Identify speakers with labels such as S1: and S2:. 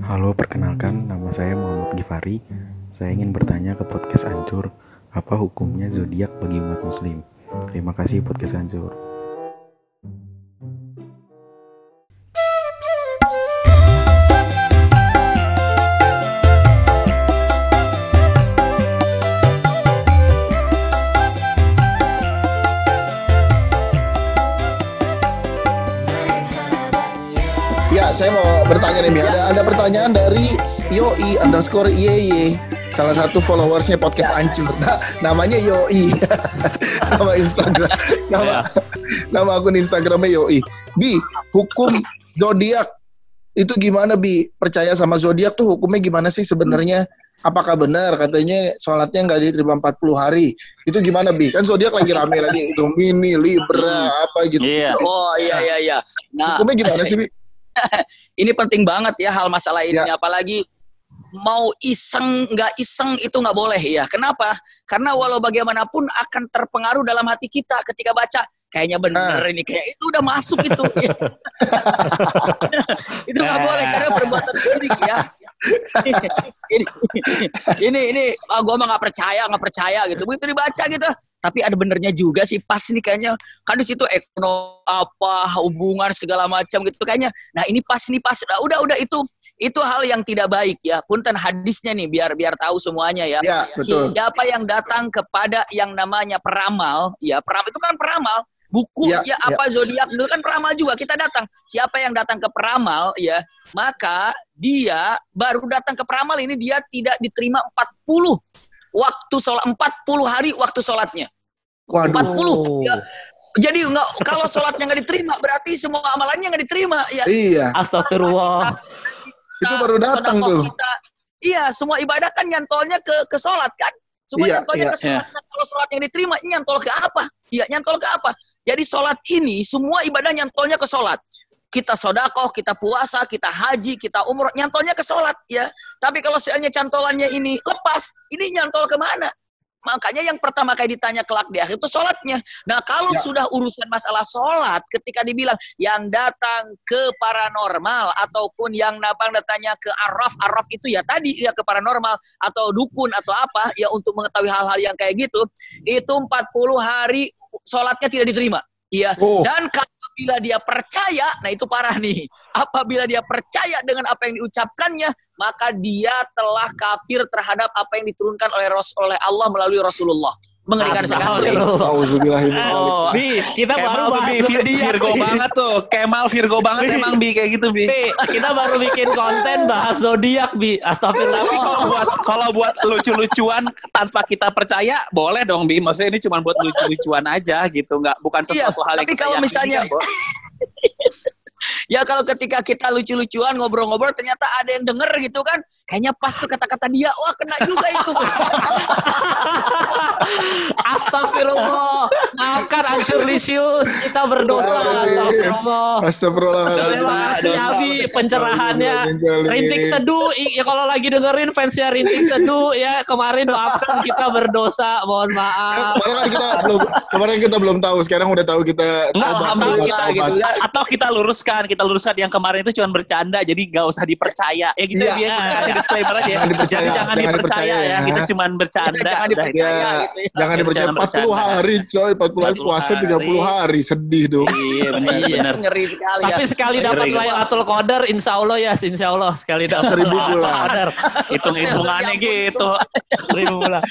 S1: Halo, perkenalkan nama saya Muhammad Gifari. Saya ingin bertanya ke podcast Ancur, apa hukumnya zodiak bagi umat muslim? Terima kasih podcast Ancur.
S2: Saya mau bertanya nih. Ada, ada pertanyaan dari Yoi underscore YY. Salah satu followersnya podcast Ancur. Nah, namanya Yoi. nama Instagram. Nama, nama akun Instagramnya Yoi. Bi, hukum zodiak itu gimana Bi? Percaya sama zodiak tuh hukumnya gimana sih sebenarnya? Apakah benar katanya sholatnya nggak diterima 40 hari? Itu gimana Bi? Kan zodiak lagi rame lagi Gemini, Libra, apa gitu.
S3: Iya.
S4: Oh iya iya iya. Nah,
S2: Hukumnya gimana sih Bi?
S4: Ini penting banget ya hal masalah ini
S2: Ya.
S4: apalagi mau iseng nggak iseng itu nggak boleh ya. Kenapa? Karena walau bagaimanapun akan terpengaruh dalam hati kita ketika baca kayaknya bener ini kayak itu udah masuk itu. itu nggak boleh karena perbuatan syirik ya. ini ini ini ah, gua mah nggak percaya nggak percaya gitu begitu dibaca gitu tapi ada benernya juga sih pas nih kayaknya. Kan di situ ekonomi apa hubungan segala macam gitu kayaknya. Nah ini pas nih pas. Nah, udah udah itu itu hal yang tidak baik ya. Punten hadisnya nih biar biar tahu semuanya ya.
S2: Ya, betul.
S4: siapa yang datang kepada yang namanya peramal ya peramal itu kan peramal. Buku
S2: Ya,
S4: ya, apa zodiak itu kan peramal juga. Kita datang. Siapa yang datang ke peramal ya maka dia baru datang ke peramal ini dia tidak diterima 40 waktu sholat 40 hari waktu sholatnya
S2: Waduh.
S4: 40 ya. Jadi nggak kalau sholatnya nggak diterima berarti semua amalannya nggak diterima ya.
S2: Iya,
S3: Astagfirullah.
S2: itu baru datang tuh.
S4: kita. Iya, semua ibadah kan nyantolnya ke ke sholat kan. Semua
S2: Iya,
S4: nyantolnya
S2: iya.
S4: ke sholat. Nah, kalau sholat yang diterima nyantol ke apa? Iya, nyantol ke apa? Jadi sholat ini semua ibadah nyantolnya ke sholat. Kita sodakoh, kita puasa, kita haji, kita umroh, nyantolnya ke sholat ya. Tapi kalau seandainya cantolannya ini lepas, ini nyantol ke mana? Makanya yang pertama kali ditanya kelak di akhir itu sholatnya. Nah kalau
S2: Ya.
S4: sudah urusan masalah sholat, ketika dibilang yang datang ke paranormal ataupun yang nabang datangnya ke araf, araf itu ya tadi ya ke paranormal atau dukun atau apa ya untuk mengetahui hal-hal yang kayak gitu, itu 40 hari sholatnya tidak diterima. Iya.
S2: Oh.
S4: Dan apabila dia percaya, nah itu parah nih. Apabila dia percaya dengan apa yang diucapkannya, maka dia telah kafir terhadap apa yang diturunkan oleh oleh Allah melalui Rasulullah. Mengerikan sekali.
S3: Oh, Bi, kita baru
S5: Kemal tuh
S3: bahas
S5: Bi, Vir- Virgo
S3: Bi.
S5: banget tuh. Kemal Virgo banget
S3: Bi.
S5: emang Bi kayak gitu Bi.
S3: Bi, kita baru bikin konten bahas zodiak, Bi.
S5: Tapi
S3: Astagfirullah.
S5: kalau buat kalau buat lucu-lucuan tanpa kita percaya boleh dong Bi. Maksudnya ini cuma buat lucu-lucuan aja gitu, nggak bukan
S4: Iya,
S5: sesuatu hal yang
S4: tapi kalau misalnya-. Ya kalau ketika kita lucu-lucuan ngobrol-ngobrol ternyata ada yang denger gitu kan, kayaknya pas tuh kata-kata dia, wah kena juga itu.
S3: Astagfirullah. Maafkan Ancur Lisius. Kita berdosa. Astagfirullah.
S2: Astagfirullahaladzim.
S3: Terima. Abi pencerahannya. Rintik Seduh, ya kalau lagi dengerin fansnya Rintik Seduh ya kemarin maafkan kita berdosa, mohon maaf.
S2: Kemarin kan kita belum kemarin kita belum tahu, sekarang udah tahu kita
S5: Enggak,
S4: Alhamdulillah gitu ya.
S5: atau kita luruskan, kita luruskan yang kemarin itu cuma bercanda, jadi nggak usah dipercaya. Ya gitu
S2: Iya.
S5: ya, kasih disclaimer aja.
S2: Jangan dipercaya,
S5: Jadi jangan, dipercaya, ya.
S2: ya.
S5: Kita cuma bercanda.
S4: Jangan
S5: udah.
S4: dipercaya.
S2: Ya,
S4: gitu ya.
S2: jangan dipercaya
S5: Jangan
S2: 40
S5: bercanda.
S2: hari coy, 40 hari
S5: 40
S2: puasa
S5: hari.
S2: 30 hari, sedih dong.
S5: Iya, benar,
S3: Iya.
S5: benar.
S4: Ngeri sekali ya.
S3: Tapi sekali dapat
S5: Ngeri.
S3: Lailatul Qadar, insya Allah ya, insya Allah sekali dapat
S2: Seribu bulan.
S3: Qadar,
S5: Hitung-hitungannya gitu.
S3: seribu bulan.